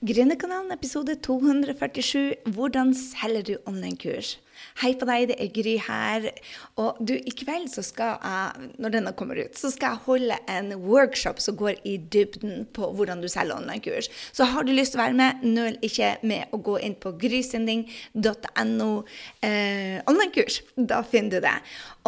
Gründerkanalen episode 247 Hvordan selger du online-kurs? Hei på deg, det er Gry her. Og du, i kveld så skal jeg, når denne kommer ut, så skal jeg holde en workshop som går i dybden på hvordan du selger online-kurs. Så har du lyst til å være med, nøl ikke med å gå inn på grysending.no eh, online-kurs. Da finner du det.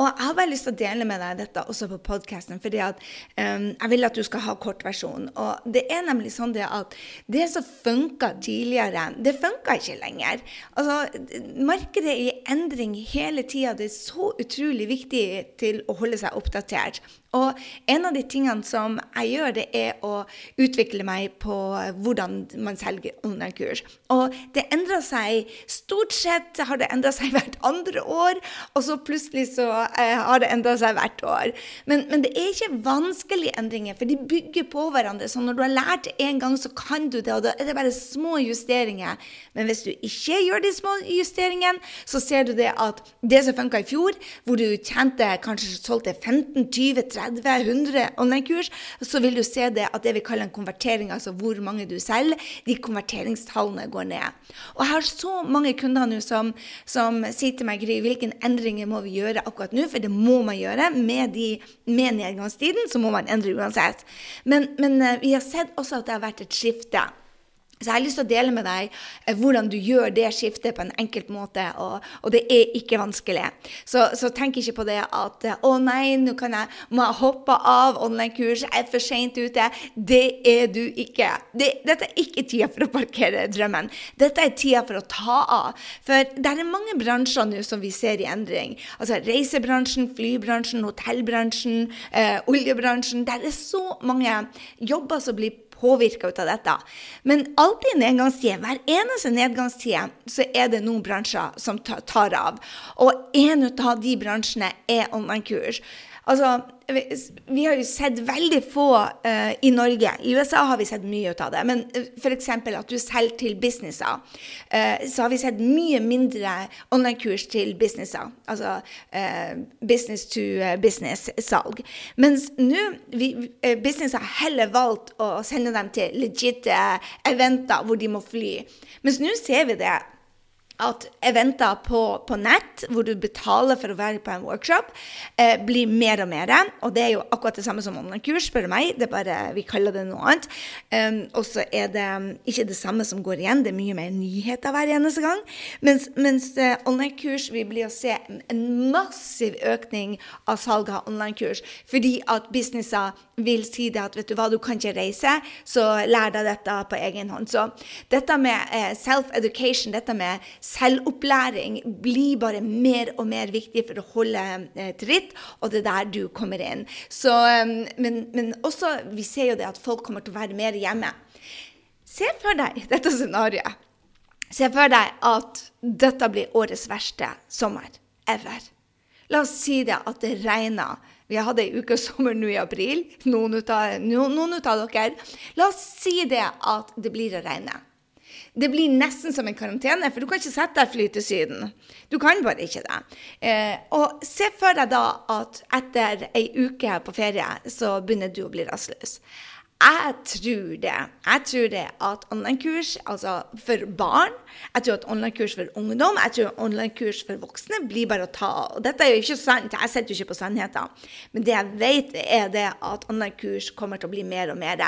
Og jeg har bare lyst til å dele med deg dette også på podkasten, fordi at um, jeg vil at du skal ha kortversjonen. Og det er nemlig sånn det at det som funka tidligere, det funka ikke lenger. Altså, markedet det i endring hele tida. Det er så utrolig viktig til å holde seg oppdatert. Og en av de tingene som jeg gjør, det er å utvikle meg på hvordan man selger online-kurs. Og det endrer seg Stort sett har det endra seg hvert andre år, og så plutselig så eh, har det endra seg hvert år. Men, men, det er ikke vanskelige endringer, for de bygger på hverandre. Så når du har lært det én gang, så kan du det, og da er det bare små justeringer. Men hvis du ikke gjør de små justeringene, så ser du det at det som funka i fjor, hvor du tjente kanskje solgte 15-20-30 30-100 online-kurs, så vil du se det at det vi kaller en konvertering, altså hvor mange du selger, de konverteringstallene går ned. Og jeg har så mange kunder nå som, som sier til meg, Gry, hvilke endringer må vi gjøre akkurat nå? For det må man gjøre. Med, de, med nedgangstiden så må man endre uansett. Men, men eh, vi har sett også at det har vært et skifte. Så jeg har lyst til å dele med deg eh, hvordan du gjør det skiftet på en enkelt måte, og, og det er ikke vanskelig. Så, så, tenk ikke på det at eh, 'Å nei, nå kan jeg, må jeg hoppe av online-kurs, jeg er for seint ute'. Det er du ikke. Det, dette er ikke tida for å parkere drømmen. Dette er tida for å ta av. For det er mange bransjer nå som vi ser i endring. Altså reisebransjen, flybransjen, hotellbransjen, eh, oljebransjen. Det er så mange jobber som blir påvirka ut av dette. Men alltid i nedgangstid, hver eneste nedgangstid, så er det noen bransjer som tar av. Og en av de bransjene er online-kurs. Altså, vi har jo sett veldig få uh, i Norge. I USA har vi sett mye ut av det. Men uh, eh, f.eks. at du selger til businesser. Uh, så har vi sett mye mindre online-kurs til businesser. Altså uh, business to business-salg. Mens nå business har heller valgt å sende dem til legit eventer hvor de må fly. Mens nå ser vi det at eventer på, på, nett, hvor du betaler for å være på en workshop, eh, blir mer og mer. Og det er jo akkurat det samme som online-kurs, spør du meg. Det er bare, Vi kaller det noe annet. Um, og så er det um, ikke det samme som går igjen. Det er mye mer nyheter hver eneste gang. Mens, mens uh, online-kurs vil bli å se en, en massiv økning av salget av online-kurs. Fordi at businesser vil si det at vet du hva, du kan ikke reise, så lær deg dette på egen hånd. Så dette med uh, self-education, dette med selvopplæring blir bare mer og mer viktig for å holde eh, tritt, og det er der du kommer inn. Så, um, men, men, også, vi ser jo det at folk kommer til å være mer hjemme. Se for deg dette scenarioet. Se for deg at dette blir årets verste sommer ever. La oss si det at det regner. Har hatt ei uke sommer nå i april, noen av, noen av dere. La oss si det at det blir å regne. Det blir nesten som en karantene, for du kan ikke sette deg fly til Syden. Du kan bare ikke det. Eh, og se for deg da at etter ei uke på ferie, så begynner du å bli rastløs. Jeg tror det. Jeg tror det at online-kurs altså for barn, jeg tror at online-kurs for ungdom, jeg tror online-kurs for voksne blir bare å ta av. Dette er jo ikke sant, jeg sitter jo ikke på sannheten. Men det jeg vet, er det at online-kurs kommer til å bli mer og mer.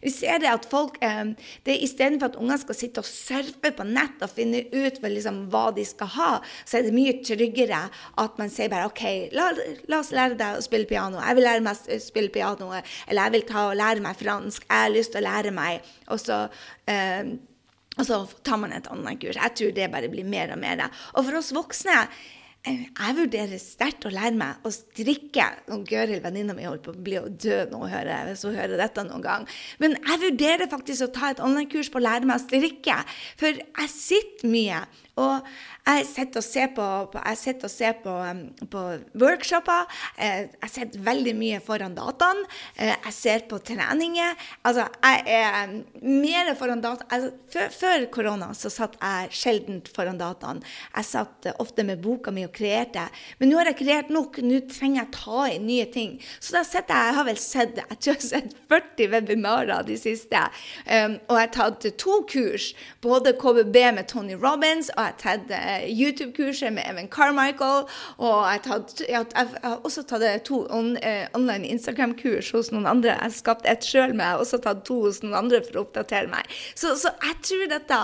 Vi ser det at folk eh, det er Istedenfor at unger skal sitte og surfe på nett og finne ut liksom, hva de skal ha, så er det mye tryggere at man sier bare OK, la, la oss lære deg å spille piano. Jeg vil lære meg å spille piano. Eller jeg vil ta og lære meg fransk fransk, jeg har lyst til å lære meg. Og så, eh, og så tar man et annet kurs. Jeg tror det bare blir mer og mer. Og for oss voksne jeg vurderer sterkt å lære meg å strikke. Gøril, venninna mi, holder på å bli død nå hvis hun hører dette noen gang. Men jeg vurderer faktisk å ta et online-kurs på å lære meg å strikke. For jeg sitter mye. Og jeg sitter og ser på, på, og ser på, på workshoper. Eh, jeg sitter veldig mye foran dataen. Eh, jeg ser på treninger. Altså, jeg er mer foran dataen. Altså, før, før, korona så satt jeg sjelden foran dataen. Jeg satt ofte med boka mi og kreerte. Men nå har jeg kreert nok, nå trenger jeg ta inn nye ting. Så da sitter jeg, jeg har vel sett jeg tror jeg har sett 40 webinarer de siste. Um, og jeg har tatt to kurs. Både KBB med Tony Robins, og jeg har tatt uh, YouTube-kurset med Evan Carmichael. Og jeg har, tatt, jeg har, jeg har også tatt to on, uh, online Instagram-kurs hos noen andre. Jeg har skapt et sjøl, men jeg har også tatt to hos noen andre for å oppdatere meg. Så, så jeg tror dette,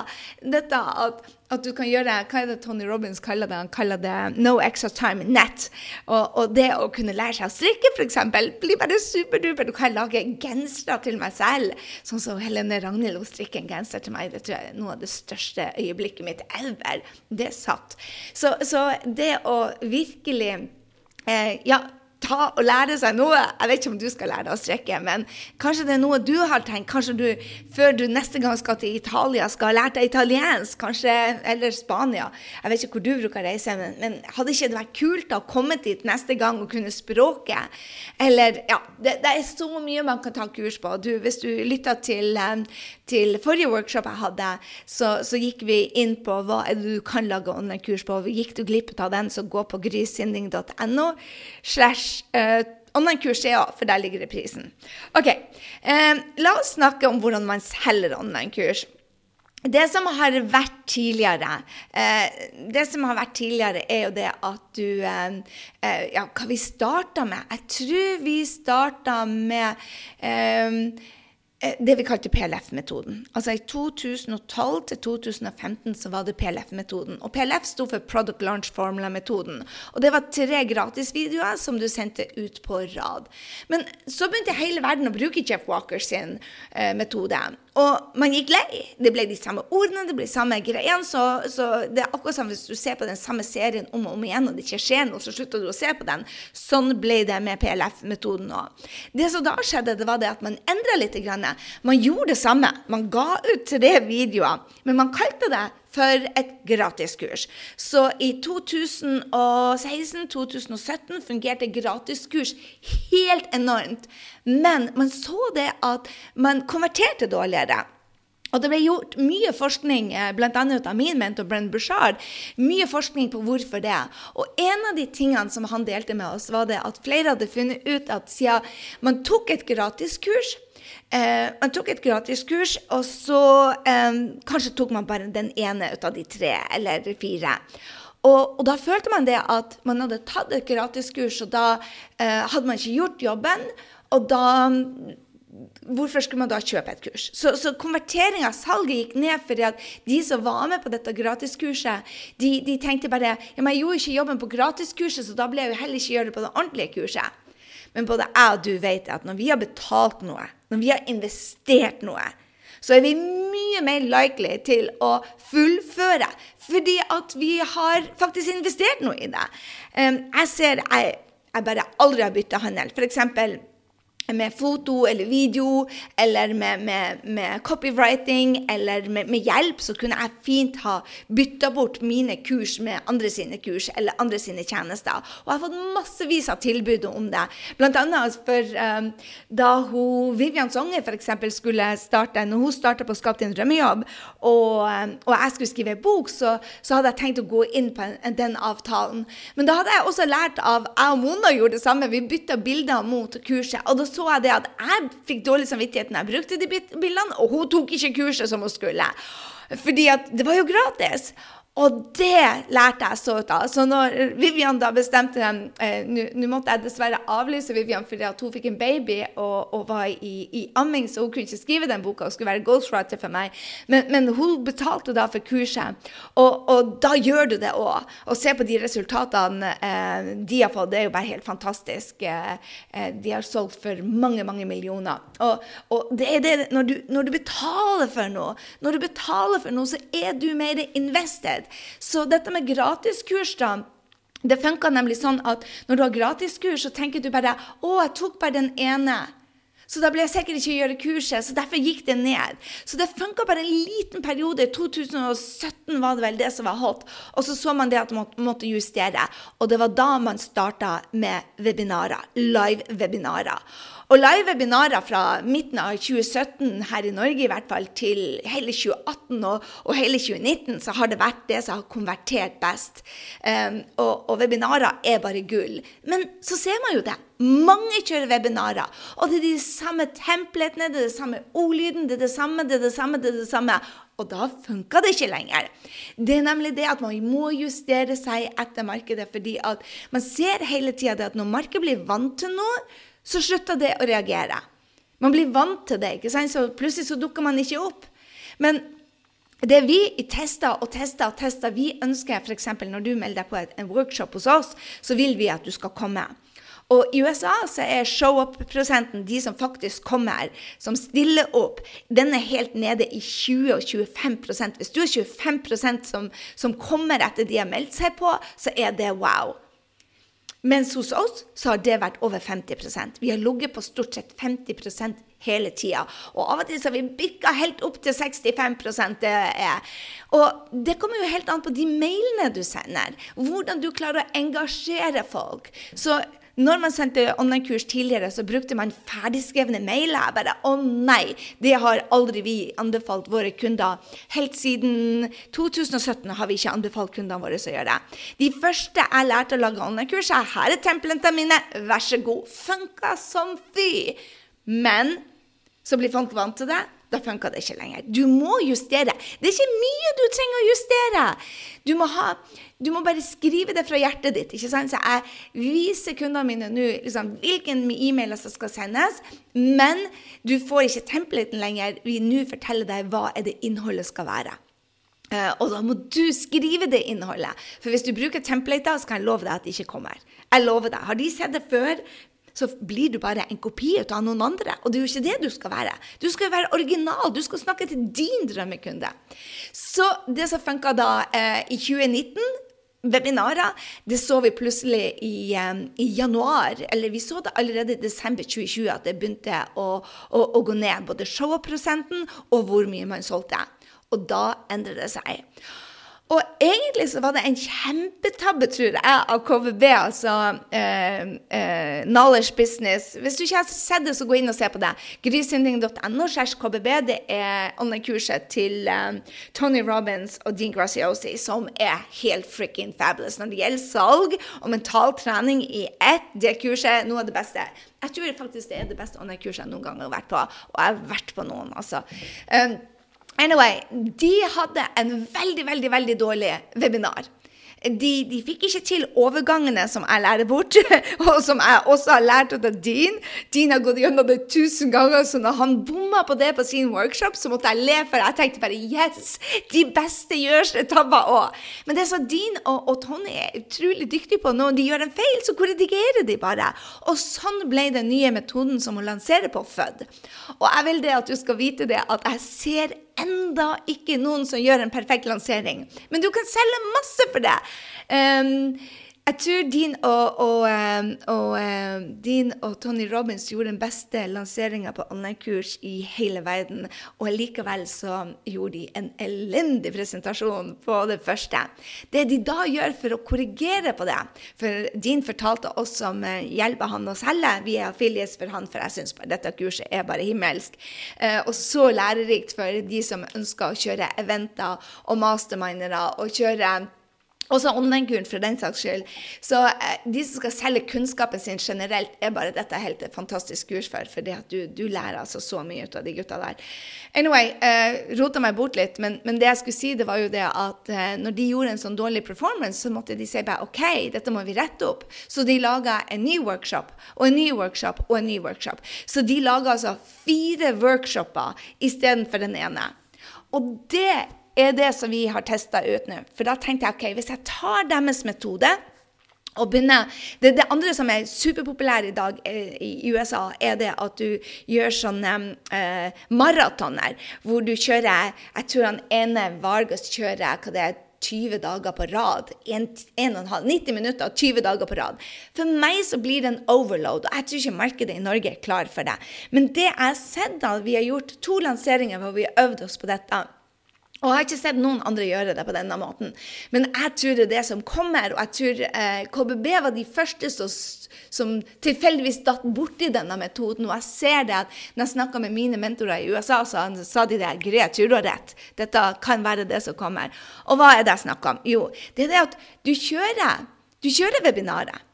dette at at du kan gjøre Hva er det Tony Robins kaller det? Han kaller det 'no extra time net'. Og, og det å kunne lære seg å strikke, f.eks., blir bare superduper. Du kan lage gensere til meg selv. Sånn som Helene Ragnhild hun strikker en genser til meg. Det tror jeg er noe av det største øyeblikket mitt ever. Det satt. Så, så det å virkelig eh, Ja ta og lære seg noe. Jeg vet ikke om du skal lære deg å strekke, men kanskje det er noe du har tenkt. Kanskje du før du neste gang skal til Italia, skal ha lært deg italiensk, kanskje, eller Spania. Jeg vet ikke hvor du bruker reise, men, men hadde ikke det vært kult å komme dit neste gang og kunne språket? Eller ja, det, det, er så mye man kan ta kurs på. Du, hvis du lytta til, um, til forrige workshop jeg hadde, så, så, gikk vi inn på hva er det du kan lage online-kurs på. Gikk du glipp av den, så gå på grysynding.no slash uh, online-kurs, ja, for der ligger det prisen. Ok, eh, La oss snakke om hvordan man selger online-kurs. Det som har vært tidligere, eh, det som har vært tidligere, er jo det at du eh, eh Ja, hva vi starta med? Jeg tror vi starta med eh, Eh, det vi kalte PLF-metoden. Altså I 2012 til 2015 så var det PLF-metoden. Og PLF sto for Product Launch Formula-metoden. Og det var tre gratisvideoer som du sendte ut på rad. Men så begynte hele verden å bruke Jeff Walker sin eh, metode. Og man gikk lei. Det ble de samme ordene, det ble samme greiene. Så, så, det er akkurat som hvis du ser på den samme serien om og om igjen, og det ikke skjer noe, så slutter du å se på den. Sånn ble det med PLF-metoden òg. Det som da skjedde, det var det at man endra litt. Man gjorde det samme. Man ga ut tre videoer, men man kalte det for et gratiskurs. Så i 2016-2017 fungerte gratiskurs helt enormt. Men man så det at man konverterte dårligere. Og det ble gjort mye forskning, eh, bl.a. av min mentor Brenn Bushard, mye forskning på hvorfor det. Og en av de tingene som han delte med oss, var det at flere hadde funnet ut at siden man tok et gratiskurs, Eh, man tok et gratiskurs, og så eh, kanskje tok man bare den ene ut av de tre eller fire. Og, og, da følte man det at man hadde tatt et gratiskurs, og da eh, hadde man ikke gjort jobben. Og da Hvorfor skulle man da kjøpe et kurs? Så, så konvertering av salget gikk ned fordi at de som var med på dette gratiskurset, de, de tenkte bare ja, men jeg gjorde ikke jobben på gratiskurset, så da ble jeg jo heller ikke gjøre det på det ordentlige kurset. Men både jeg og du vet at når vi har betalt noe, når vi har investert noe, så er vi mye mer likely til å fullføre. Fordi at vi har faktisk investert noe i det. Jeg ser jeg, jeg bare aldri har bytta handel. F.eks med foto eller video eller med, med, med copywriting eller med, med, hjelp, så kunne jeg fint ha bytta bort mine kurs med andre sine kurs eller andre sine tjenester. Og jeg har fått massevis av tilbud om det. Blant annet for um, da hun, Vivian Songe f.eks. skulle starte Når hun starta på Skap din drømmejobb, og, um, og, jeg skulle skrive bok, så, så, hadde jeg tenkt å gå inn på en, den avtalen. Men da hadde jeg også lært av Jeg og Mona gjorde det samme. Vi bytta bilder mot kurset. og da så jeg det at jeg fikk dårlig samvittighet når jeg brukte de bildene, og hun tok ikke kurset som hun skulle. Fordi at det var jo gratis. Og det lærte jeg så ut av. Så når Vivian da bestemte eh, Nå måtte jeg dessverre avlyse Vivian fordi at hun fikk en baby og, og var i, i, amming, så hun kunne ikke skrive den boka Hun skulle være ghostwriter for meg. Men, men, hun betalte da for kurset, og, og da gjør du det òg. Og se på de resultatene eh, de har fått. Det er jo bare helt fantastisk. Eh, eh de har solgt for mange, mange millioner. Og, og det er det når du, når du betaler for noe, når du betaler for noe, så er du mer invested sted. Så dette med gratiskurs, da det funka nemlig sånn at når du har gratiskurs, så tenker du bare å, jeg tok bare den ene. Så da ble jeg sikkert ikke gjøre kurset, så derfor gikk det ned. Så det funka bare en liten periode. 2017 var det vel det som var hot. Og så så man det at man måtte justere. Og det var da man starta med webinarer. Live-webinarer. Og live-webinarer fra midten av 2017 her i Norge i hvert fall til hele 2018 og, og hele 2019 så har det vært det som har konvertert best. Um, og, og webinarer er bare gull. Men så ser man jo det. Mange kjører webinarer. Og det er de samme templetene, det er det samme ordlyden, det er det samme, det er det samme, det er det samme. Og da funka det ikke lenger. Det er nemlig det at man må justere seg etter markedet. fordi at man ser hele tida at når markedet blir vant til noe, så slutter det å reagere. Man blir vant til det, ikke sant? så plutselig så dukker man ikke opp. Men det vi tester og tester og tester, vi ønsker f.eks. når du melder deg på en workshop hos oss, så vil vi at du skal komme. Og i USA så er show-up-prosenten, de som faktisk kommer, som stiller opp, den er helt nede i 20 og 25% Hvis du er 25% som, som kommer etter de har meldt seg på, så er det wow. Mens hos oss så har det vært over 50% Vi har ligget på stort sett 50 hele tida. Og av og til så har vi bikka helt opp til 65% det er. Og det kommer jo helt an på de mailene du sender. Hvordan du klarer å engasjere folk. Så når man sendte online-kurs tidligere, så brukte man ferdigskrevne mailer. Bare Å nei! Det har aldri vi anbefalt våre kunder. Helt siden 2017 har vi ikke anbefalt kundene våre å gjøre det. De første jeg lærte å lage online-kurs, er her er templene mine, vær så god. Funka som fy! Men så blir folk vant til det da funka det ikke lenger. Du må justere. Det er ikke mye du trenger å justere. Du må, ha, du må bare skrive det fra hjertet ditt. ikke sant? Så jeg viser kundene mine nå liksom, hvilken e-mailer som skal sendes, men du får ikke templaten lenger. Vi nå forteller deg hva er det innholdet skal være. Uh, og da må du skrive det innholdet. For hvis du bruker templater, så kan jeg love deg at det ikke kommer. Jeg lover deg. Har de sett det før? Så blir du bare en kopi av noen andre. Og det er jo ikke det du skal være. Du skal være original. Du skal snakke til din drømmekunde. Så det som funka da eh, i 2019 Webinarer det så vi plutselig i, um, i, januar, eller vi så det allerede i desember 2020 at det begynte å, å, å gå ned. Både show-prosenten og hvor mye man solgte. Og da endrer det seg. Og egentlig så var det en kjempetabbe, tror jeg, av KVB, altså eh, eh, Knowledge Business. Hvis du ikke har sett det, så gå inn og se på det. Grysynding.no KBB, det er online-kurset til um, Tony Robins og Dean Graziosi, som er helt freaking fabulous når det gjelder salg og mental trening i ett. Det kurset noe av det beste. Jeg tror faktisk det er det beste online-kurset jeg noen gang har vært på, og jeg har vært på noen, altså. Um, Anyway, de hadde en veldig, veldig, veldig dårlig webinar de, de, fikk ikke til overgangene som jeg lærer bort, og som jeg også har lært av Dean. Dean har gått gjennom det tusen ganger, så når han bomma på det på sin workshop, så måtte jeg le, for jeg tenkte bare yes, de beste gjør tabber òg. Men det som Dean og, og, Tony er utrolig dyktige på, når de gjør en feil, så korrigerer de bare. Og sånn ble den nye metoden som hun lanserer på, FØD. Og jeg vil det at du skal vite det, at jeg ser enda ikke noen som gjør en perfekt lansering. Men du kan selge masse for det. Um, jeg tror Dean og, og, og, din og Tony Robins gjorde den beste lanseringa på online-kurs i hele verden. Og likevel så gjorde de en elendig presentasjon på det første. Det de da gjør for å korrigere på det For Dean fortalte oss som eh, hjelper han å selge. Vi er affiliates for han, for jeg syns dette kurset er bare himmelsk. Eh, og så lærerikt for de som ønsker å kjøre eventer og mastermindere og kjøre også online-kuren, for den saks skyld. Så eh, de som skal selge kunnskapen sin generelt, er bare dette helt et fantastisk kurs for. For du, du, lærer altså så mye ut av de gutta der. Anyway, eh, rota meg bort litt, men, men, det jeg skulle si, det var jo det at eh, når de gjorde en sånn dårlig performance, så måtte de si bare OK, dette må vi rette opp. Så de laga en ny workshop, og en ny workshop, og en ny workshop. Så de laga altså fire workshoper istedenfor den ene. Og det er det som vi har testa ut nå. For da tenkte jeg ok, hvis jeg tar deres metode og begynner, det, det andre som er superpopulært i dag eh, i USA, er det at du gjør sånne eh, maratoner hvor du kjører Jeg tror han ene Vargas kjører hva det er, 20 dager på rad. 1, 1,5, 90 minutter 20 dager på rad. For meg så blir det en overload, og jeg tror ikke markedet i Norge er klar for det. Men det jeg har sett da vi har gjort to lanseringer hvor vi har øvd oss på dette, og jeg har ikke sett noen andre gjøre det på denne måten. Men jeg tror det er det som kommer. Og jeg tror eh, KBB var de første som, som tilfeldigvis datt borti denne metoden. Og jeg ser det at når jeg snakka med mine mentorer i USA, så sa de det. Gry, jeg tror du har rett. Dette kan være det som kommer. Og hva er det jeg snakker om? Jo, det er det at du kjører, du kjører webinaret.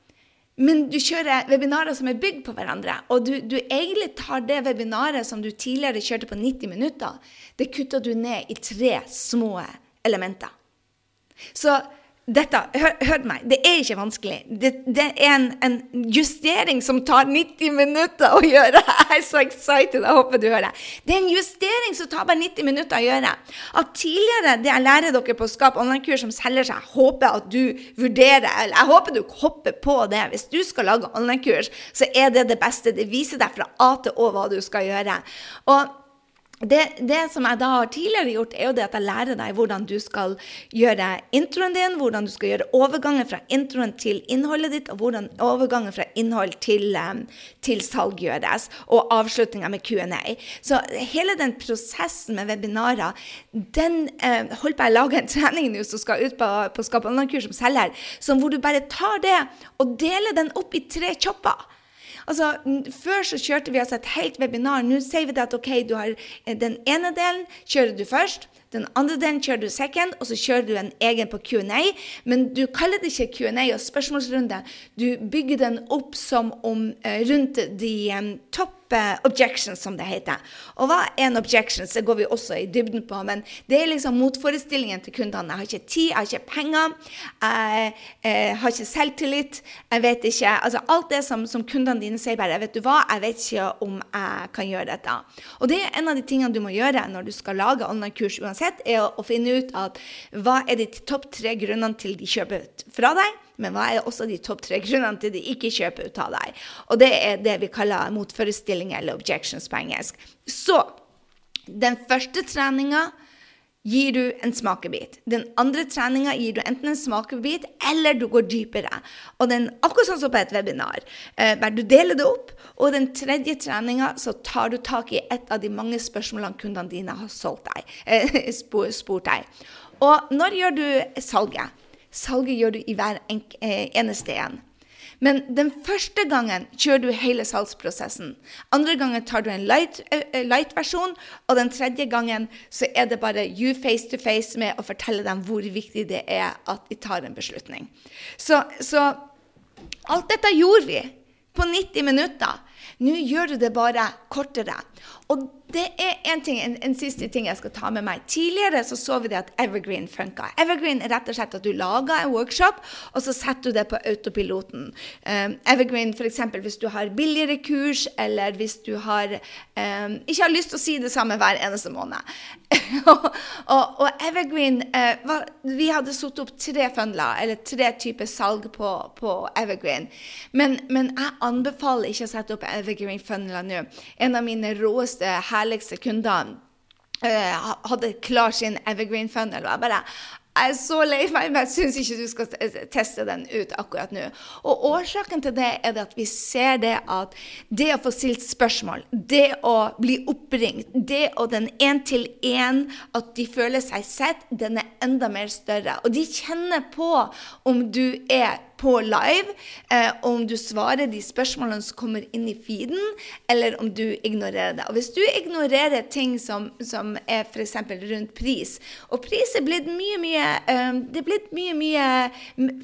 Men du kjører webinarer som er bygd på hverandre. Og du, du, egentlig tar det webinaret som du tidligere kjørte på 90 minutter, det kutter du ned i tre små elementer. Så dette, hør, hør, meg, det er ikke vanskelig. Det, det er en, en, justering som tar 90 minutter å gjøre. Jeg er så excited, jeg håper du hører. Det er en justering som tar bare 90 minutter å gjøre. At tidligere, det jeg lærer dere på Skap online-kurs som selger seg, jeg håper at du vurderer, eller jeg håper du hopper på det. Hvis du skal lage online-kurs, så er det det beste. Det viser deg fra A til Å hva du skal gjøre. Og det, det, som jeg da har tidligere gjort, er jo det at jeg lærer deg hvordan du skal gjøre introen din, hvordan du skal gjøre overgangen fra introen til innholdet ditt, og hvordan overgangen fra innhold til, um, til salg gjøres, og avslutninga med Q&A. Så hele den prosessen med webinarer, den eh, holder på å lage en trening nå som skal ut på, på Skap online-kurs som selger, som hvor du bare tar det og deler den opp i tre chopper. Altså, Før så kjørte vi altså et helt webinar. Nå sier vi at ok, du har eh, den ene delen kjører du først. Den andre delen kjører du second, og så kjører du en egen på Q&A. Men du kaller det ikke Q&A og spørsmålsrunde. Du bygger den opp som om uh, rundt de um, topp objections, som det heter. Og hva er en objection? Det går vi også i dybden på. Men det er liksom motforestillingen til kundene. Jeg har ikke tid, jeg har ikke penger, jeg, jeg eh, har ikke selvtillit. Jeg vet ikke Altså alt det som, som kundene dine sier bare Vet du hva, jeg vet ikke om jeg kan gjøre dette. Og det er en av de tingene du må gjøre når du skal lage online-kurs uansett, er å, å finne ut at hva er de topp tre grunnene til de kjøper fra deg. Men hva er også de topp tre grunnene til de ikke kjøper ut av deg? Og det er det vi kaller motforestillinger eller objections på engelsk. Så den første treninga gir du en smakebit. Den andre treninga gir du enten en smakebit, eller du går dypere. Og den, akkurat sånn som på et webinar. Eh, du deler det opp. Og den tredje treninga så tar du tak i et av de mange spørsmålene kundene dine har deg, eh, spurt deg. Og når gjør du salget? Salget gjør du i hver eh, eneste en. Men den første gangen kjører du hele salgsprosessen. Andre gangen tar du en light-versjon, light og den tredje gangen så er det bare you face to face med å fortelle dem hvor viktig det er at de tar en beslutning. Så, så alt dette gjorde vi på 90 minutter. Nå gjør du det bare kortere. Og det er en, ting, en, en, siste ting jeg skal ta med meg. Tidligere så, så vi det at Evergreen funka. Evergreen er rett og slett at du lager en workshop, og så setter du det på autopiloten. Um, Evergreen f.eks. hvis du har billigere kurs, eller hvis du har um, ikke har lyst til å si det samme hver eneste måned. og, og, Evergreen uh, var, Vi hadde satt opp tre fundler, eller tre typer salg på, på Evergreen. Men, men, jeg anbefaler ikke å sette opp Evergreen-fundler nå. En av mine råeste herligste kunder uh, hadde klar sin evergreen funnel. Og jeg bare jeg er så lei meg, men jeg syns ikke du skal teste den ut akkurat nå. Og årsaken til det er at vi ser det at det å få stilt spørsmål, det å bli oppringt, det og den én-til-én, at de føler seg sett, den er enda mer større. Og de kjenner på om du er på live, eh, om du svarer de spørsmålene som kommer inn i feeden, eller om du ignorerer det. Og Hvis du ignorerer ting som, som er f.eks. rundt pris, og pris er blitt mye, mye eh, det er blitt mye, mye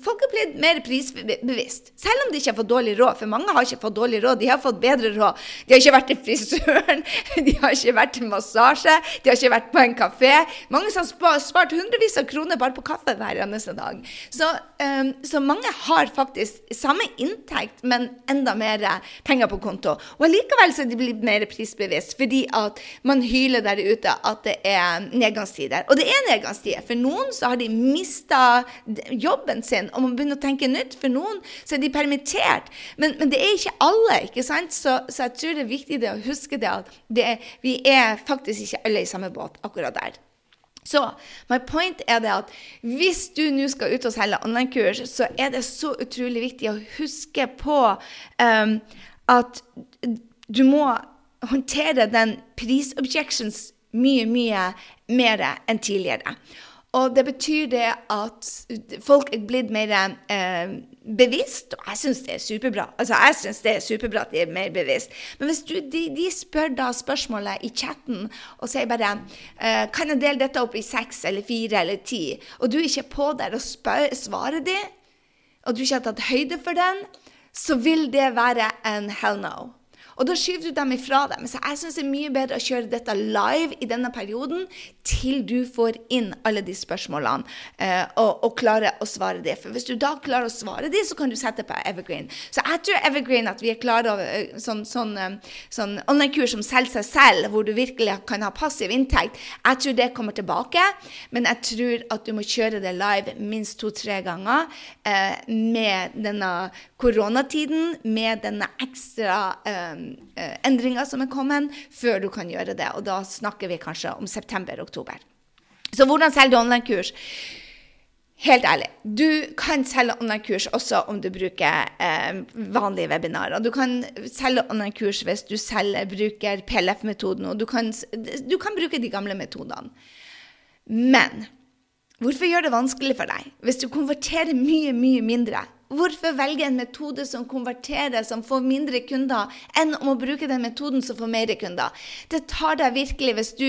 Folk er blitt mer prisbevisst, selv om de ikke har fått dårlig råd. For mange har ikke fått dårlig råd, de har fått bedre råd. De har ikke vært til frisøren, de har ikke vært til massasje, de har ikke vært på en kafé. Mange har spart hundrevis av kroner bare på kaffe hver eneste dag. Så, um, så mange har faktisk samme inntekt, men enda mer penger på konto. Og allikevel så er de blitt mer prisbevisst, fordi at man hyler der ute at det er nedgangstider. Og det er nedgangstider. For noen så har de mista jobben sin og må begynne å tenke nytt. For noen så er de permittert. Men, men det er ikke alle, ikke sant? Så, så, jeg tror det er viktig å huske det at det, vi er faktisk ikke alle i samme båt akkurat der. Så my point er det at hvis du nå skal ut og selge online-kurs, så er det så utrolig viktig å huske på um, at du må håndtere den prisobjections mye, mye mer enn tidligere. Og det betyr det at folk er blitt mer eh, bevisst, og jeg syns det er superbra. Altså, jeg syns det er superbra at de er mer bevisst. Men hvis du, de, de, spør da spørsmålet i chatten og sier bare eh, Kan jeg dele dette opp i seks eller fire eller ti? Og du er ikke på der og spør, svarer de, og du ikke har tatt høyde for den, så vil det være en hell no. Og da skyver du dem ifra deg. Så jeg syns det er mye bedre å kjøre dette live i denne perioden til du får inn alle de spørsmålene eh, og, og, klarer å svare det. For hvis du da klarer å svare det, så kan du sette på Evergreen. Så jeg tror Evergreen at vi er klare over eh, sånn, sånn, eh, sånn online-kurs som selger seg selv, hvor du virkelig kan ha passiv inntekt. Jeg tror det kommer tilbake, men jeg tror at du må kjøre det live minst to-tre ganger eh, med denne koronatiden, med denne ekstra Eh, endringer som er kommet, før du kan gjøre det. Og da snakker vi kanskje om september-oktober. Så hvordan selger du online-kurs? Helt ærlig, du kan selge online-kurs også om du bruker eh, vanlige webinarer. Du kan selge online-kurs hvis du selger, bruker PLF-metoden, og du kan, du kan bruke de gamle metodene. Men hvorfor gjøre det vanskelig for deg hvis du konverterer mye, mye mindre Hvorfor velge en metode som konverterer, som får mindre kunder, enn om å bruke den metoden som får mer kunder? Det tar deg virkelig, hvis du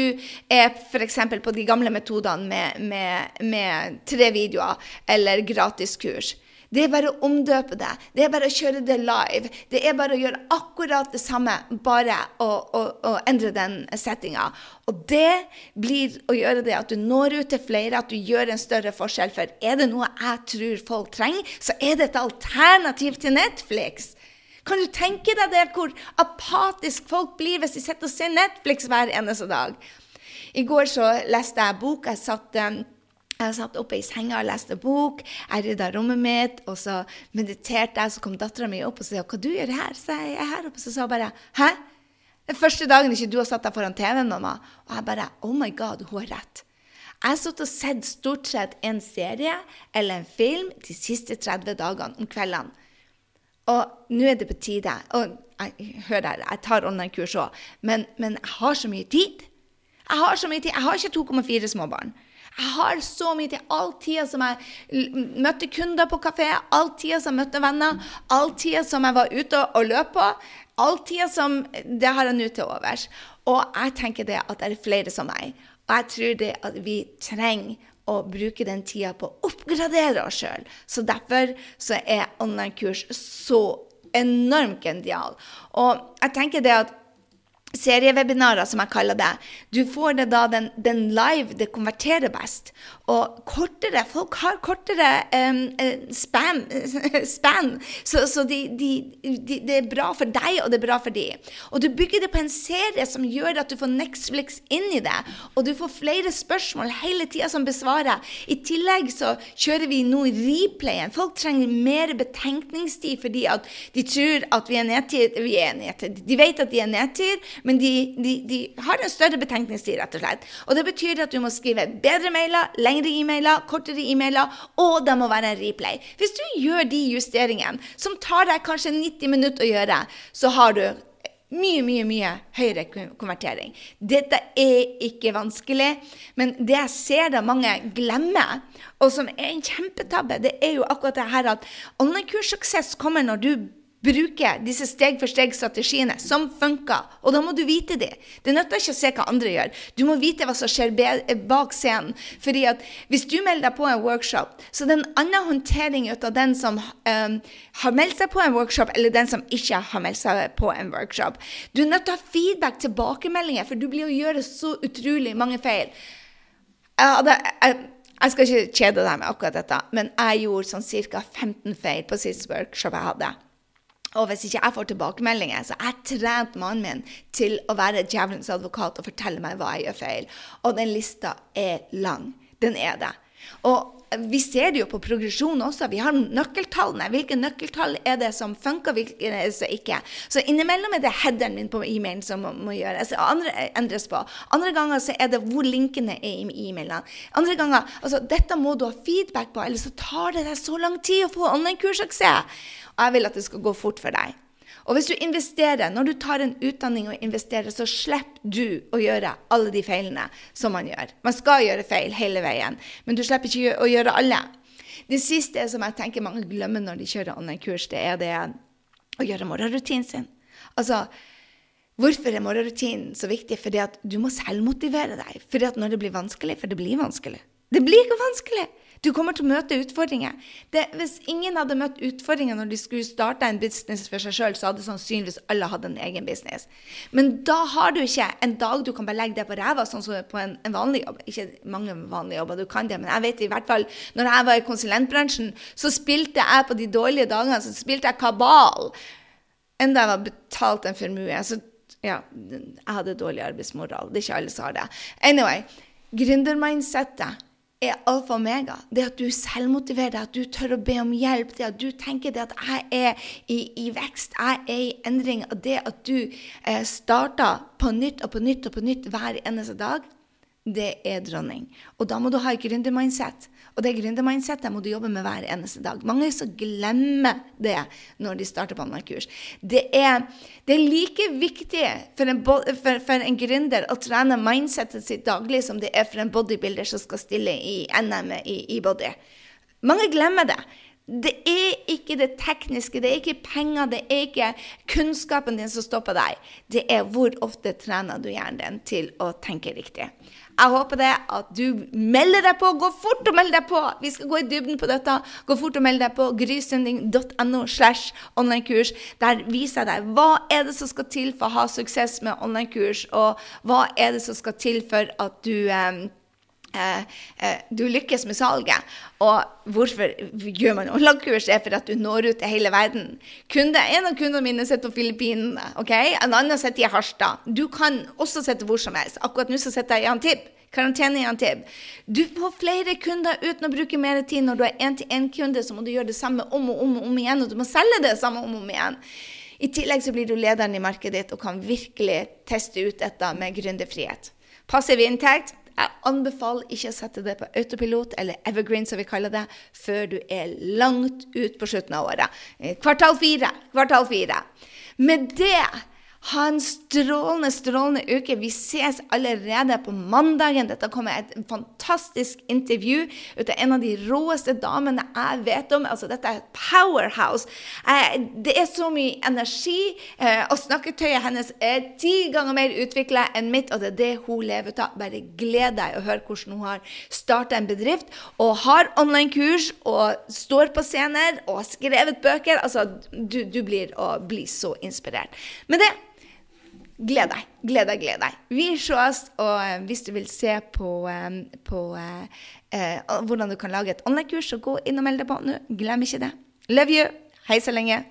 er f.eks. på de gamle metodene med, med, med tre videoer eller gratiskurs. Det er bare å omdøpe det. Det er bare å kjøre det live. Det er bare å gjøre akkurat det samme, bare å, å, å endre den settinga. Og det blir å gjøre det at du når ut til flere, at du gjør en større forskjell. For er det noe jeg tror folk trenger, så er det et alternativ til Netflix. Kan du tenke deg det, hvor apatisk folk blir hvis de sitter og ser Netflix hver eneste dag? I går så leste jeg bok. Jeg satt um, jeg satt oppe i senga og leste bok. Jeg rydda rommet mitt, og så mediterte jeg. Så kom dattera mi opp og sa 'Hva du gjør her?' Så jeg er her oppe. Så sa hun bare 'Hæ?' Den første dagen ikke du har satt deg foran TV-en, mamma. Og jeg bare 'Oh my God, hun har rett'. Jeg har sittet og sett stort sett en serie eller en film de siste 30 dagene om kveldene. Og nå er det på tide. Og jeg, hør her, jeg tar online-kurs òg, men, men jeg har så mye tid. Jeg har så mye tid. Jeg har ikke 2,4 små barn. Jeg har så mye til all tida som jeg møtte kunder på kafé, all tida som jeg møtte venner, all tida som jeg var ute og løp på. All tida som Det har jeg nå til overs. Og jeg tenker det at det er flere som meg. Og jeg tror det at vi trenger å bruke den tida på å oppgradere oss sjøl. Så derfor så er online-kurs så enormt genial. Og jeg tenker det at seriewebinarer, som jeg kaller det. Du får det da den, den live, det konverterer best. Og kortere Folk har kortere um, span, span, så, så de, de, de, det er bra for deg, og det er bra for de. Og du bygger det på en serie som gjør at du får Netflix inn i det, og du får flere spørsmål hele tida som besvarer. I tillegg så kjører vi nå replayen. Folk trenger mer betenkningstid fordi at de tror at vi er nedtid. Vi er nedtid. De vet at de er nedtid, men de, de, de har en større betenkningstid, rett og slett. Og det betyr at du må skrive bedre mailer, lengre e-mailer, kortere e-mailer, og det må være en replay. Hvis du gjør de justeringene, som tar deg kanskje 90 minutter å gjøre, så har du mye, mye mye høyere konvertering. Dette er ikke vanskelig, men det jeg ser da mange glemmer, og som er en kjempetabbe, det er jo akkurat det her at online-kurssuksess kommer når du bruke disse steg-for-steg-strategiene som funker. Og da må du vite det. Det nytter ikke å se hva andre gjør. Du må vite hva som skjer bak scenen. Fordi at hvis du melder deg på en workshop, så det er en annen håndtering ut av den som um, har meldt seg på en workshop, eller den som ikke har meldt seg på en workshop. Du er nødt til å ha feedback, tilbakemeldinger, for du blir å gjøre så utrolig mange feil. Jeg, hadde, jeg, jeg skal ikke kjede deg med akkurat dette, men jeg gjorde sånn ca. 15 feil på sist workshop jeg hadde. Og hvis ikke jeg får tilbakemeldinger, så jeg trente mannen min til å være djevelens advokat og fortelle meg hva jeg gjør feil. Og den lista er lang. Den er det. Og vi ser det jo på progresjon også. Vi har nøkkeltallene. Hvilke nøkkeltall er det som funker, hvilke er det som ikke? Så innimellom er det headeren min på e-mailen som må, må gjøres. Andre endres på. Andre ganger så er det hvor linkene er i e-mailene. Andre ganger altså Dette må du ha feedback på, ellers så tar det deg så lang tid å få online-kurssuksess. Og jeg vil at det skal gå fort for deg. Og hvis du investerer, når du tar en utdanning og investerer, så slipper du å gjøre alle de feilene som man gjør. Man skal gjøre feil hele veien, men du slipper ikke å gjøre alle. Det siste som jeg tenker mange glemmer når de kjører online-kurs, det er det å gjøre morgenrutinen sin. Altså, Hvorfor er morgenrutinen så viktig? Fordi at du må selvmotivere deg. Fordi at når det blir vanskelig, for det blir vanskelig. Det blir ikke vanskelig. Du kommer til å møte utfordringer. Det, hvis ingen hadde møtt utfordringer når de skulle starte en business for seg sjøl, så hadde sannsynligvis alle hatt en egen business. Men da har du ikke en dag du kan bare legge deg på ræva, sånn som på en, en, vanlig jobb. Ikke mange vanlige jobber, du kan det, men jeg vet i hvert fall når jeg var i konsulentbransjen, så spilte jeg på de dårlige dagene så spilte jeg kabal. Enda jeg var betalt en formue. Så ja, jeg hadde dårlig arbeidsmoral. Det er ikke alle som har det. Anyway, gründermindsettet er alfa og omega. Det at du selvmotiverer deg, at du tør å be om hjelp, det at du tenker det at jeg er i, i vekst, jeg er i endring, og det at du eh, starter på nytt og på nytt og på nytt hver eneste dag, det er dronning. Og da må du ha et gründermindset. Og det gründermindsettet må du jobbe med hver eneste dag. Mange så glemmer det når de starter på online-kurs. Det, det, er like viktig for en, for, for en gründer å trene mindsettet sitt daglig som det er for en bodybuilder som skal stille i NM i, i body. Mange glemmer det. Det er ikke det tekniske, det er ikke penger, det er ikke kunnskapen din som stopper deg. Det er hvor ofte trener du hjernen din til å tenke riktig. Jeg håper det at du melder deg på. Gå fort og meld deg på! Vi skal gå i dybden på dette. Gå fort og meld deg på grysynding.no slash onlinekurs. Der viser jeg deg hva er det som skal til for å ha suksess med onlinekurs, og hva er det som skal til for at du eh, du lykkes med salget. Og hvorfor gjør man online-kurs? er for at du når ut til hele verden. Kunde, en av kundene mine sitter på Filippinene. Okay? En annen sitter i Harstad. Du kan også sitte hvor som helst. Akkurat nå så sitter jeg i Antib. Karantene i Antib. Du får flere kunder uten å bruke mer tid. Når du er én-til-én-kunde, så må du gjøre det samme om og om og om igjen. Og du må selge det samme om og om igjen. I tillegg så blir du lederen i markedet ditt og kan virkelig teste ut dette med gründerfrihet. Passiv inntekt jeg anbefaler ikke å sette det på autopilot, eller evergreen som vi kaller det, før du er langt ut på slutten av året. Kvartal fire. Kvartal fire. Med det ha en strålende, strålende uke. Vi ses allerede på mandagen. Dette kommer et fantastisk intervju ut av en av de råeste damene jeg vet om. Altså, dette er et powerhouse. Eh, det er så mye energi, eh, og snakketøyet hennes er ti ganger mer utvikla enn mitt, og det er det hun lever av. Bare gled deg og hør hvordan hun har starta en bedrift, og har online-kurs, og står på scener, og har skrevet bøker. Altså, du, du blir å bli så inspirert. Med det Gled deg, gled deg, gled deg. Vi ses, og eh, hvis du vil se på, eh, på eh, eh, hvordan du kan lage et online-kurs, så gå inn og meld deg på nå. Glem ikke det. Love you. Hei så lenge.